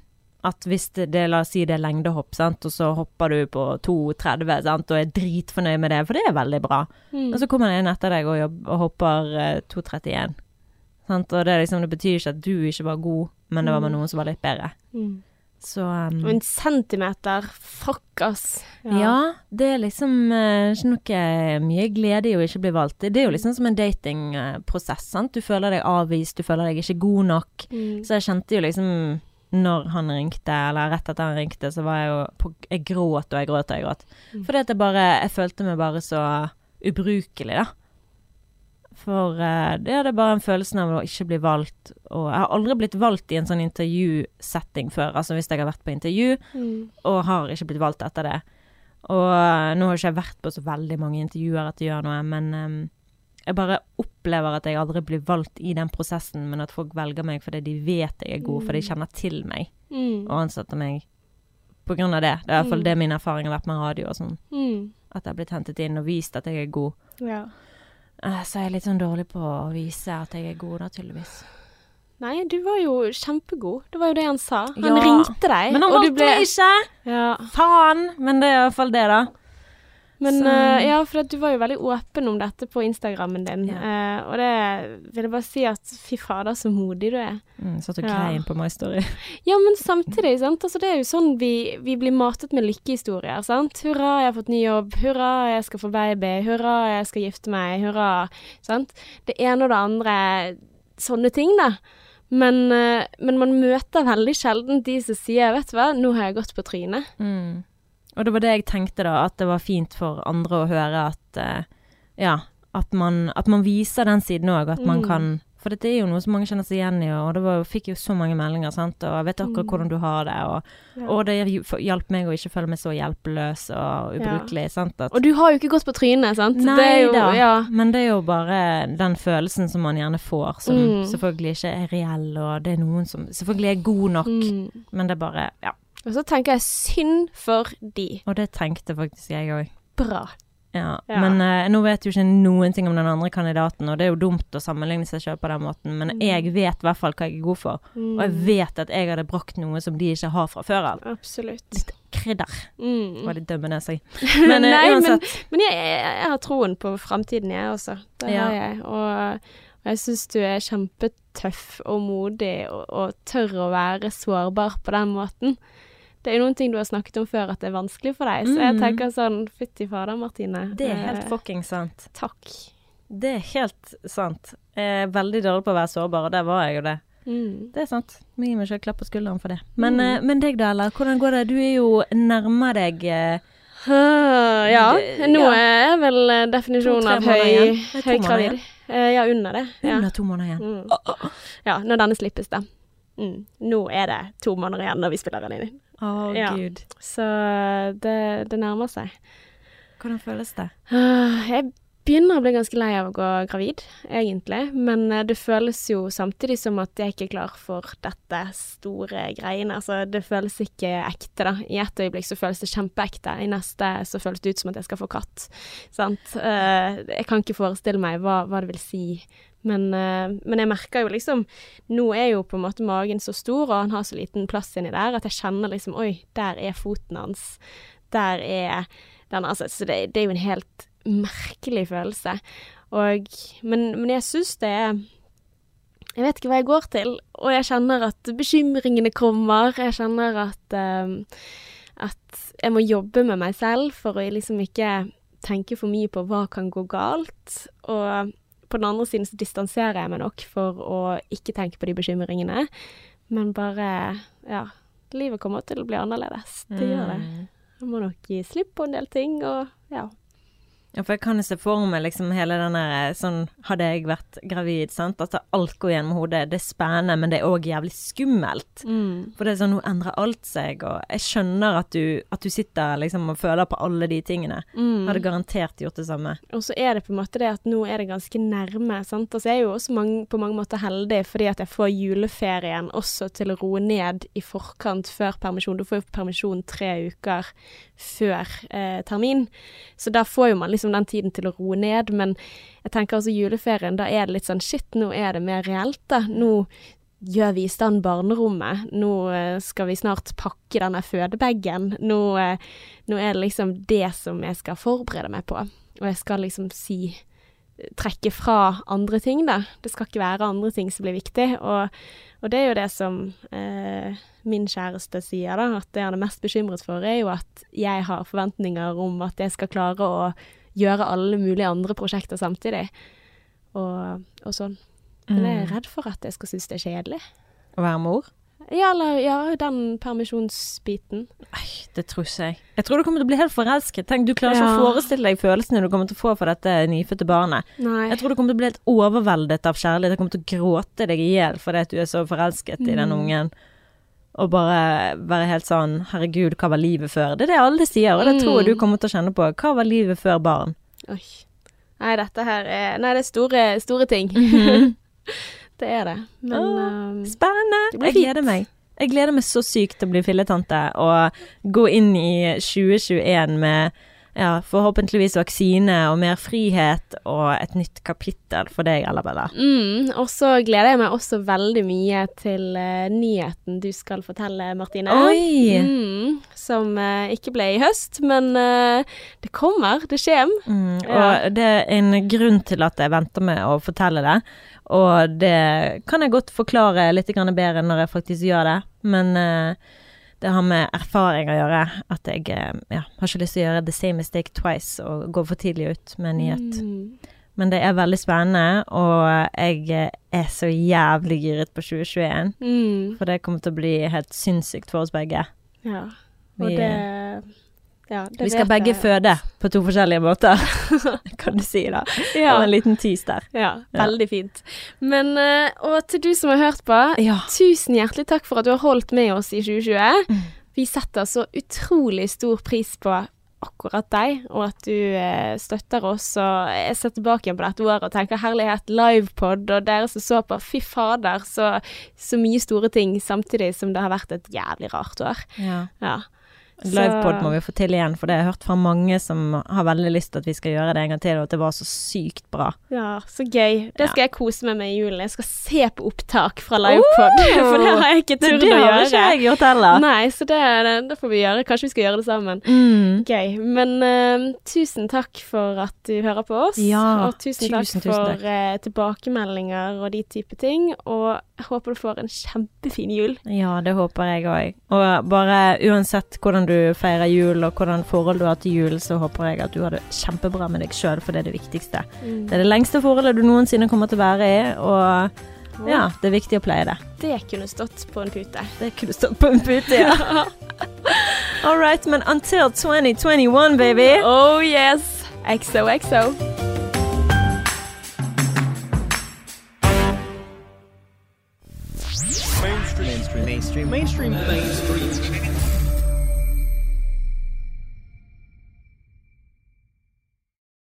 at hvis det, la oss si det er lengdehopp, sant, og så hopper du på 2,30, sant, og er dritfornøyd med det, for det er veldig bra. Og så kommer det en etter deg og, jobber, og hopper eh, 2,31. Sant, og det, liksom, det betyr ikke at du ikke var god, men det var med noen som var litt bedre. Så um, Og en centimeter, fuck ass. ja. det er liksom uh, ikke noe mye glede i å ikke bli valgt. Det er jo liksom som en datingprosess, sant. Du føler deg avvist, du føler deg ikke god nok. Så jeg kjente jo liksom når han ringte, eller rett etter han ringte, så var jeg jo på Jeg gråt og jeg gråt og jeg gråt. Fordi at jeg bare Jeg følte meg bare så ubrukelig, da. For uh, det er bare en følelsen av å ikke bli valgt. Og jeg har aldri blitt valgt i en sånn intervjusetting før, altså hvis jeg har vært på intervju, og har ikke blitt valgt etter det. Og uh, nå har ikke jeg vært på så veldig mange intervjuer etter det gjør noe, men eh, jeg bare opplever at jeg aldri blir valgt i den prosessen, men at folk velger meg fordi de vet jeg er god, fordi de kjenner til meg Mm. og ansetter meg på grunn av det. Det er i hvert fall det min erfaring har vært med radio og sånn. Mm. At jeg har blitt hentet inn og vist at jeg er god. Ja. Eh, Så er jeg litt sånn dårlig på å vise at jeg er god, da, tydeligvis. Nei, du var jo kjempegod. Det var jo det han sa. Han Ja. ringte deg, Men han valgte ble meg ikke! Ja. Faen! Men det er i hvert fall det, da. Men eh, ja, for du var jo veldig åpen om dette på Instagrammen din. Ja. uh, og det vil jeg bare si at fy fader, så modig du er. Mm, satt og Ja. grein på My Story. Ja, men samtidig, sant. Altså, det er jo sånn vi, vi blir matet med lykkehistorier, sant. Hurra, jeg har fått ny jobb. Hurra, jeg skal få baby. Hurra, jeg skal gifte meg. Hurra. Sant. Det ene og det andre. Sånne ting, da. Men, uh, men man møter veldig sjelden de som sier 'vet du hva, nå har jeg gått på trynet'. Mm. Og det var det jeg tenkte da, at det var fint for andre å høre at uh, Ja, at man, at man viser den siden òg, at man Mm. kan For dette er jo noe som mange kjenner seg igjen i, og det var, fikk jo så mange meldinger, sant, og jeg vet akkurat hvordan du har det, og, Mm. Ja. og det hjalp meg å ikke føle meg så hjelpeløs og ubrukelig, sant. At, Og du har jo ikke gått på trynet, sant. Nei det jo, da, Ja. men det er jo bare den følelsen som man gjerne får, som Mm. selvfølgelig ikke er reell, og det er noen som selvfølgelig er god nok, Mm. men det er bare Ja. Og så tenker jeg synd for de. Og det tenkte faktisk jeg òg. Bra. Ja, Ja. men uh, nå vet jo ikke noen ting om den andre kandidaten, og det er jo dumt å sammenligne seg selv på den måten, men Mm. jeg vet i hvert fall hva jeg er god for, og jeg vet at jeg hadde brakt noe som de ikke har fra før av. Absolutt. Krydder. Mm. Var litt dømmende, jeg. Men eh, Nei, men, uansett. men jeg, jeg, jeg har troen på framtiden, jeg også. Det Ja. har jeg. Og, og jeg syns du er kjempetøff og modig og, og tør å være sårbar på den måten. Det er jo noen ting du har snakket om før at det er vanskelig for deg, så jeg Mm. tenker sånn Fytti fader, Martine. Det er helt Eh, fucking sant. Takk. Det er helt sant. Jeg er veldig dårlig på å være sårbar, og der var jeg jo det. Mm. Det er sant. Må gi meg selv klapp på skulderen for det. Men, mm. men deg da, eller? Hvordan går det? Du er jo nærmer deg eh, Ah, ja, nå ja. er vel eh, definisjonen av høy, høygravid. Eh, ja, under det. Ja. under to måneder igjen. Mm. ja, når denne slippes, da. Mm. Nå er det to måneder igjen når vi spiller den inn. Å, Ja. gud. Så det, det nærmer seg. Hvordan føles det? Ah, Jeg begynner å bli ganske lei av å gå gravid, egentlig. Men eh, det føles jo samtidig som at jeg ikke er klar for dette store greiene. Altså, det føles ikke ekte, da. I et øyeblikk så føles det kjempeekte, i neste så føles det ut som at jeg skal få katt. Sant. Eh, jeg kan ikke forestille meg hva, hva det vil si. Men, eh, men, jeg merker jo liksom Nå er jo på en måte magen så stor, og han har så liten plass inni der, at jeg kjenner liksom Oi, der er foten hans. Der er den Altså, så det, det er jo en helt merkelig følelse. Og, men, men jeg syns det er Jeg vet ikke hva jeg går til, og jeg kjenner at bekymringene kommer. Jeg kjenner at, uh, at jeg må jobbe med meg selv for å liksom ikke tenke for mye på hva kan gå galt. Og på den andre siden så distanserer jeg meg nok for å ikke tenke på de bekymringene, men bare Ja, livet kommer til å bli annerledes. Det gjør det. Mm. Jeg må nok gi slipp på en del ting, og ja. Ja, for jeg kan jo se for meg liksom hele den der sånn Hadde jeg vært gravid, sant. At alt går gjennom hodet. Det er spennende, men det er òg jævlig skummelt. Mm. For det er sånn, nå endrer alt seg, og jeg skjønner at du, at du sitter liksom og føler på alle de tingene. Mm. Hadde garantert gjort det samme. Og så er det på en måte det at nå er det ganske nærme, sant. Altså jeg er jo også mange, på mange måter heldig fordi at jeg får juleferien også til å roe ned i forkant før permisjon. Du får jo permisjon tre uker før eh, termin, så da får jo man liksom den tiden til å roe ned, men jeg tenker også juleferien, da er det litt sånn shit, nå er det mer reelt, da. Nå gjør vi i stand barnerommet, nå eh, skal vi snart pakke denne fødebagen, nå, eh, nå, er det liksom det som jeg skal forberede meg på, og jeg skal liksom si trekke fra andre ting, da. Det skal ikke være andre ting som blir viktig, og, og det er jo det som eh, min kjæreste sier, da, at det han er mest bekymret for, er jo at jeg har forventninger om at jeg skal klare å gjøre alle mulige andre prosjekter samtidig. Og, og sånn. Men jeg er mm. redd for at jeg skal synes det er kjedelig. Å være mor? Ja, eller ja, den permisjonsbiten. Nei, det tror ikke jeg. Jeg tror du kommer til å bli helt forelsket. Tenk, du klarer ja. ikke å forestille deg følelsene du kommer til å få for dette nyfødte barnet. Nei. Jeg tror du kommer til å bli helt overveldet av kjærlighet. Jeg kommer til å gråte deg i hjel fordi at du er så forelsket mm. i den ungen. Og bare være helt sånn Herregud, hva var livet før? Det er det alle sier, og det mm. tror jeg du kommer til å kjenne på. Hva var livet før barn? Oi. Nei, dette her er Nei, det er store, store ting. Mm -hmm. det er det. Men oh, Spennende! Jeg gleder meg. Jeg gleder meg så sykt til å bli filletante og gå inn i 2021 med ja, forhåpentligvis vaksine og mer frihet og et nytt kapittel for deg, Ellabella. Mm, og så gleder jeg meg også veldig mye til uh, nyheten du skal fortelle, Martine. Oi! Mm, som uh, ikke ble i høst, men uh, det kommer. Det kommer. Mm, og ja. det er en grunn til at jeg venter med å fortelle det. Og det kan jeg godt forklare litt bedre når jeg faktisk gjør det, men det har med erfaring å gjøre. At jeg eh, ja, har ikke lyst til å gjøre the same mistake twice og gå for tidlig ut med en nyhet. Mm. Men det er veldig spennende, og jeg eh, er så jævlig giret på 2021. Mm. For det kommer til å bli helt sinnssykt for oss begge. Ja, og Vi, det ja, Vi skal begge jeg. føde på to forskjellige måter, kan du si da. Ja. Og en liten tis der. Ja, veldig fint. Men, eh, og til du som har hørt på, ja. tusen hjertelig takk for at du har holdt med oss i 2020. Mm. Vi setter så utrolig stor pris på akkurat deg, og at du eh, støtter oss. Og jeg ser tilbake igjen på dette året og tenker herlighet, livepod, og dere som så på, fy fader, så, så mye store ting samtidig som det har vært et jævlig rart år. Ja. ja. Livepod må vi få til igjen, for det har jeg hørt fra mange som har veldig lyst til at vi skal gjøre det en gang til, og at det var så sykt bra. Ja, så gøy. Det skal ja. jeg kose meg med i julen. Jeg skal se på opptak fra livepod, oh, for det har jeg ikke turt å gjøre. Det har ikke jeg gjort heller. Nei, så det, det, får vi gjøre. Kanskje vi skal gjøre det sammen. Mm. Gøy. Men uh, tusen takk for at du hører på oss, ja, og tusen, tusen takk for tusen takk. Uh, tilbakemeldinger og de type ting. Og jeg håper du får en kjempefin jul. Ja, det håper jeg òg. Og bare uansett hvordan du du feirer jul, og hvordan forhold du har til jul, så håper jeg at du har det kjempebra med deg sjøl, for det er det viktigste. Mm. Det er det lengste forholdet du noensinne kommer til å være i, og ja, det er viktig å pleie det. Det kunne stått på en pute. Det kunne stått på en pute, ja. All right, men until 2021, baby. Oh yes. XOXO. Mainstream. Mainstream. Mainstream. Mainstream. Mainstream.